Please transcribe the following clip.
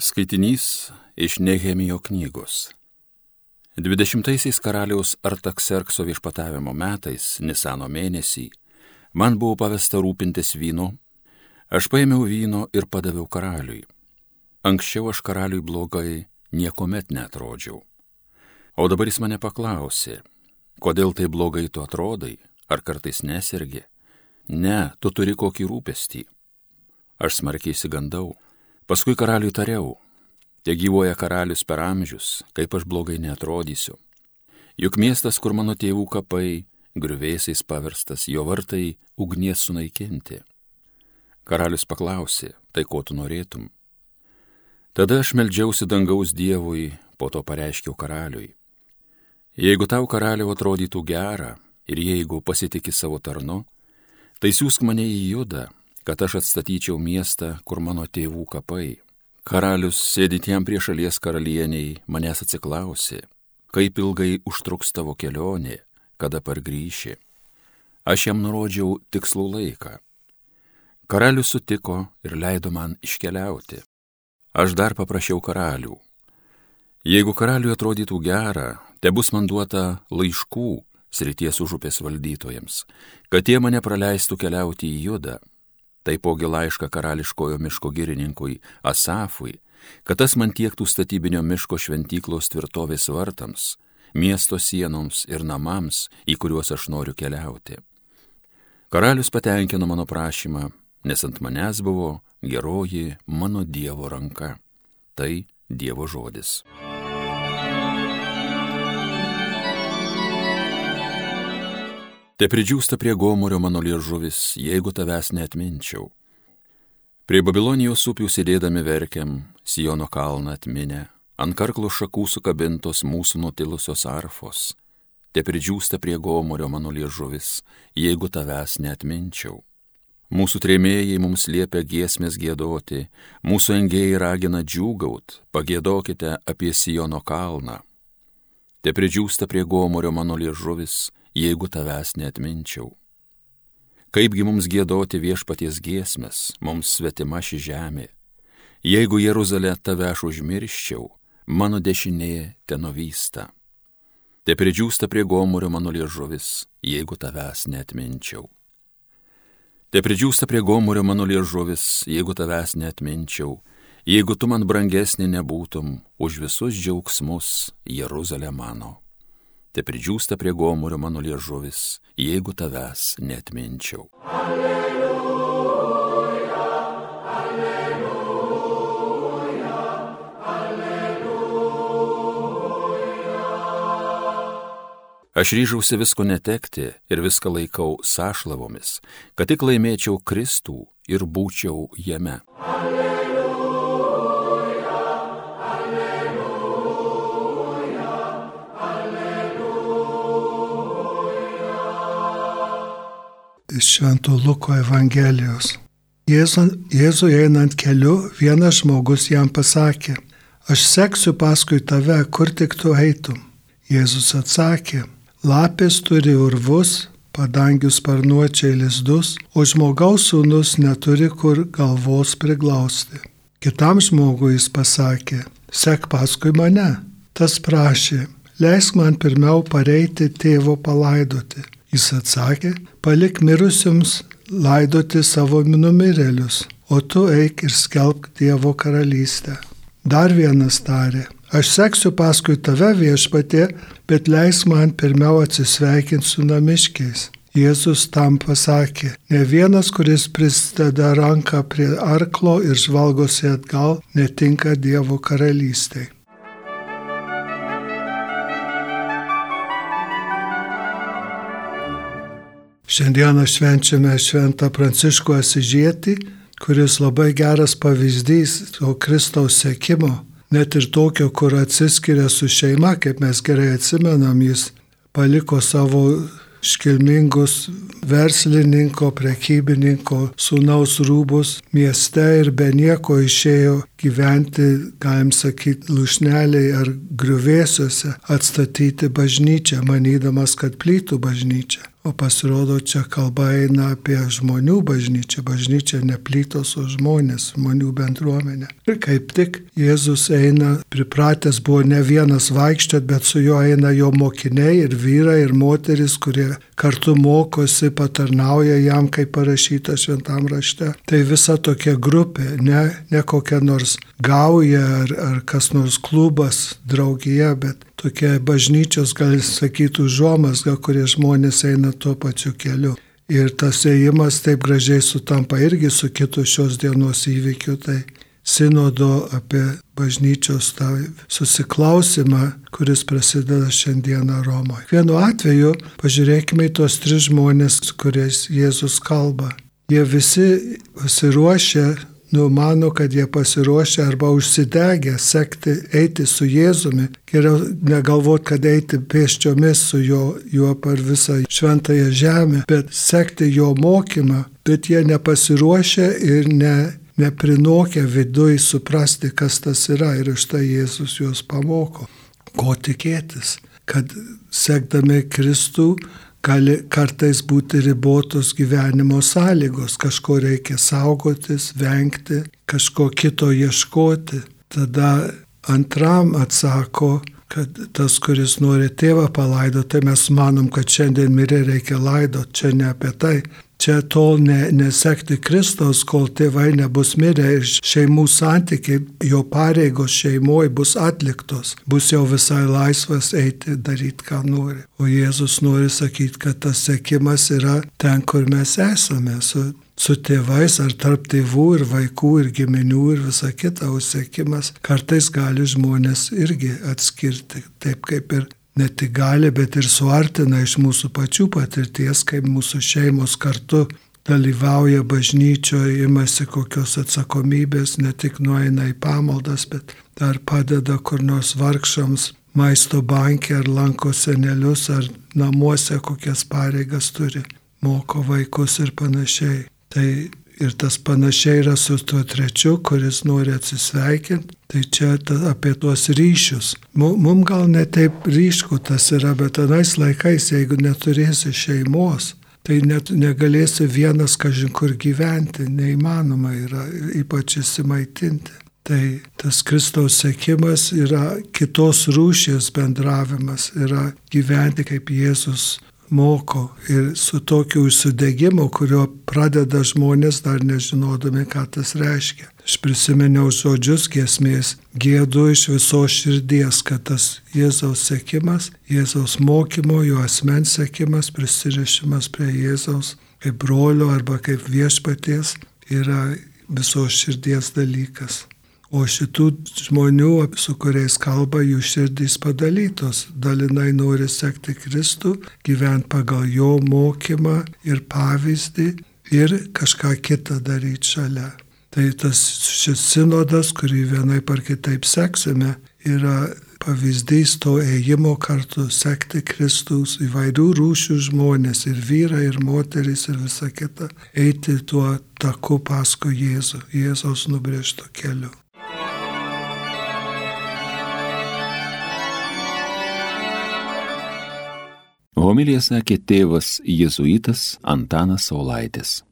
Skaitinys iš Nehemijo knygos. 20-aisiais karaliaus Artakserkso viešpatavimo metais, Nisano mėnesį, man buvo pavesta rūpintis vynu, aš paėmiau vyno ir padaviau karaliui. Anksčiau aš karaliui blogai niekuomet netrodžiau. O dabar jis mane paklausė, kodėl tai blogai tu atrodai, ar kartais nesergi? Ne, tu turi kokį rūpestį. Aš smarkiai įsigandau Paskui karaliui tariau, te gyvoja karalius per amžius, kaip aš blogai netrodysiu. Juk miestas, kur mano tėvų kapai, griuvėsiais paverstas, jo vartai ugnies sunaikinti. Karalius paklausė, tai ko tu norėtum? Tada aš meldžiausi dangaus Dievui, po to pareiškiau karaliui. Jeigu tau karaliau atrodytų gera ir jeigu pasitikė savo tarnu, tai siūsk mane į judą kad aš atstatyčiau miestą, kur mano tėvų kapai. Karalius, sėdint jam prie šalies karalieniai, manęs atsiklausė, kaip ilgai užtruks tavo kelionė, kada pargrįši. Aš jam nurodžiau tikslų laiką. Karalius sutiko ir leido man iškeliauti. Aš dar paprašiau karalių. Jeigu karaliui atrodytų gera, te bus man duota laiškų srities užupės valdytojams, kad jie mane praleistų keliauti į judą taipogi laišką karališkojo miško girininkui Asafui, kad tas man tiektų statybinio miško šventyklos tvirtovės vartams, miesto sienoms ir namams, į kuriuos aš noriu keliauti. Karalius patenkino mano prašymą, nes ant manęs buvo geroji mano Dievo ranka. Tai Dievo žodis. Te pridžiūsta prie gomurio mano liežuvis, jeigu tavęs netminčiau. Prie Babilonijos upių sėdėdami verkiam, Sijono kalną atminę, ant karklo šakų sukabintos mūsų nutilusios arfos. Te pridžiūsta prie gomurio mano liežuvis, jeigu tavęs netminčiau. Mūsų trėmėjai mums liepia giesmės gėdoti, mūsų engėjai ragina džiūgaut, pagėdokite apie Sijono kalną. Te pridžiūsta prie gomurio mano liežuvis, jeigu tavęs netminčiau. Kaipgi mums gėdoti viešpaties giesmės, mums svetima ši žemė. Jeigu Jeruzalė tave aš užmirščiau, mano dešinė tenovysta. Te pridžiūsta prie gomurio mano liežuvis, jeigu tavęs netminčiau. Te pridžiūsta prie gomurio mano liežuvis, jeigu tavęs netminčiau, jeigu tu man brangesnė nebūtum už visus džiaugsmus Jeruzalė mano te pridžiūsta prie gomurio mano liežuvis, jeigu tavęs netminčiau. Alleluja, alleluja, alleluja. Aš ryžausi visko netekti ir viską laikau sąšlavomis, kad tik laimėčiau Kristų ir būčiau jame. Alleluja. Iš Švento Luko Evangelijos. Jėzu, Jėzui einant keliu, vienas žmogus jam pasakė, aš seksiu paskui tave, kur tik tu eitum. Jėzus atsakė, lapės turi urvus, padangių sparnuočiai lizdus, o žmogaus sūnus neturi kur galvos priglausti. Kitam žmogui jis pasakė, sek paskui mane. Tas prašė, leisk man pirmiau pareiti tėvo palaidoti. Jis atsakė, palik mirusiems laidoti savo numirėlius, o tu eik ir skelbk Dievo karalystę. Dar vienas tarė, aš seksiu paskui tave viešpatė, bet leis man pirmiau atsisveikinti su namiškiais. Jėzus tam pasakė, ne vienas, kuris prisideda ranką prie arklo ir žvalgosi atgal, netinka Dievo karalystėje. Šiandieną švenčiame Šventą Pranciškų Asižietį, kuris labai geras pavyzdys to Kristaus sekimo, net ir tokio, kur atsiskiria su šeima, kaip mes gerai atsimenam, jis paliko savo iškilmingus verslininko, prekybininko, sūnaus rūbus mieste ir be nieko išėjo gyventi, galim sakyti, lušneliai ar griuvėsiuose atstatyti bažnyčią, manydamas, kad plytų bažnyčia. O pasirodo, čia kalba eina apie žmonių bažnyčią. Bažnyčia ne plytos, o žmonės, žmonių bendruomenė. Ir kaip tik Jėzus eina, pripratęs buvo ne vienas vaikščiot, bet su juo eina jo mokiniai ir vyrai, ir moteris, kurie kartu mokosi, patarnauja jam, kaip parašyta šventam rašte. Tai visa tokia grupė, ne, ne kokia nors gauja ar, ar kas nors klubas, draugija, bet tokia bažnyčios, gal sakyti, užuomasga, kurie žmonės eina tuo pačiu keliu. Ir tas ėjimas taip gražiai sutampa irgi su kitu šios dienos įvykiu, tai sinodo apie bažnyčios tą susiklausimą, kuris prasideda šiandieną Romoje. Vienu atveju pažiūrėkime į tuos tris žmonės, kuriais Jėzus kalba. Jie visi pasiruošę numano, kad jie pasiruošę arba užsidegę sekti, eiti su Jėzumi. Geriau negalvot, kad eiti pėsčiomis su juo, juo per visą šventąją žemę, bet sekti jo mokymą, bet jie nepasiruošę ir ne, neprinokę viduj suprasti, kas tas yra ir iš tai Jėzus juos pamoko. Ko tikėtis, kad sekdami Kristų gali kartais būti ribotos gyvenimo sąlygos, kažko reikia saugotis, vengti, kažko kito ieškoti. Tada antram atsako, kad tas, kuris nori tėvą palaidoti, tai mes manom, kad šiandien mirė reikia laidoti, čia ne apie tai. Čia tol ne, nesekti Kristaus, kol tėvai nebus mirę ir šeimų santykiai, jo pareigos šeimoje bus atliktos, bus jau visai laisvas eiti, daryti, ką nori. O Jėzus nori sakyti, kad tas sekimas yra ten, kur mes esame, su, su tėvais ar tarp tėvų ir vaikų ir giminių ir visa kita, o sekimas kartais gali žmonės irgi atskirti, taip kaip ir ne tik gali, bet ir suartina iš mūsų pačių patirties, kaip mūsų šeimos kartu dalyvauja bažnyčioje, imasi kokios atsakomybės, ne tik nueina į pamaldas, bet dar padeda kur nors vargšams maisto bankė ar lanko senelius ar namuose kokias pareigas turi, moko vaikus ir panašiai. Tai ir tas panašiai yra su tuo trečiu, kuris nori atsisveikinti. Tai čia ta, apie tuos ryšius. Mums gal netaip ryšku tas yra, bet anais laikais, jeigu neturėsi šeimos, tai net negalėsi vienas kažin kur gyventi, neįmanoma yra ypač įsimaitinti. Tai tas Kristaus sėkimas yra kitos rūšies bendravimas, yra gyventi kaip Jėzus moko ir su tokiu užsidegimu, kurio pradeda žmonės dar nežinodami, ką tas reiškia. Aš prisiminiau žodžius giesmės, gėdu iš visos širdies, kad tas Jėzaus sekimas, Jėzaus mokymo, jo asmens sekimas, prisirišimas prie Jėzaus kaip brolio arba kaip viešpaties yra visos širdies dalykas. O šitų žmonių, su kuriais kalba, jų širdys padalytos. Dalinai nori sekti Kristų, gyventi pagal jo mokymą ir pavyzdį ir kažką kitą daryti šalia. Tai tas šis sinodas, kurį vienai par kitaip seksime, yra pavyzdys to ėjimo kartu sekti Kristus įvairių rūšių žmonės ir vyrai, ir moteris, ir visa kita, eiti tuo taku paskui Jėzų, Jėzaus nubrėžto keliu. Homilija sakė tėvas jėzuitas Antanas Saulaitis.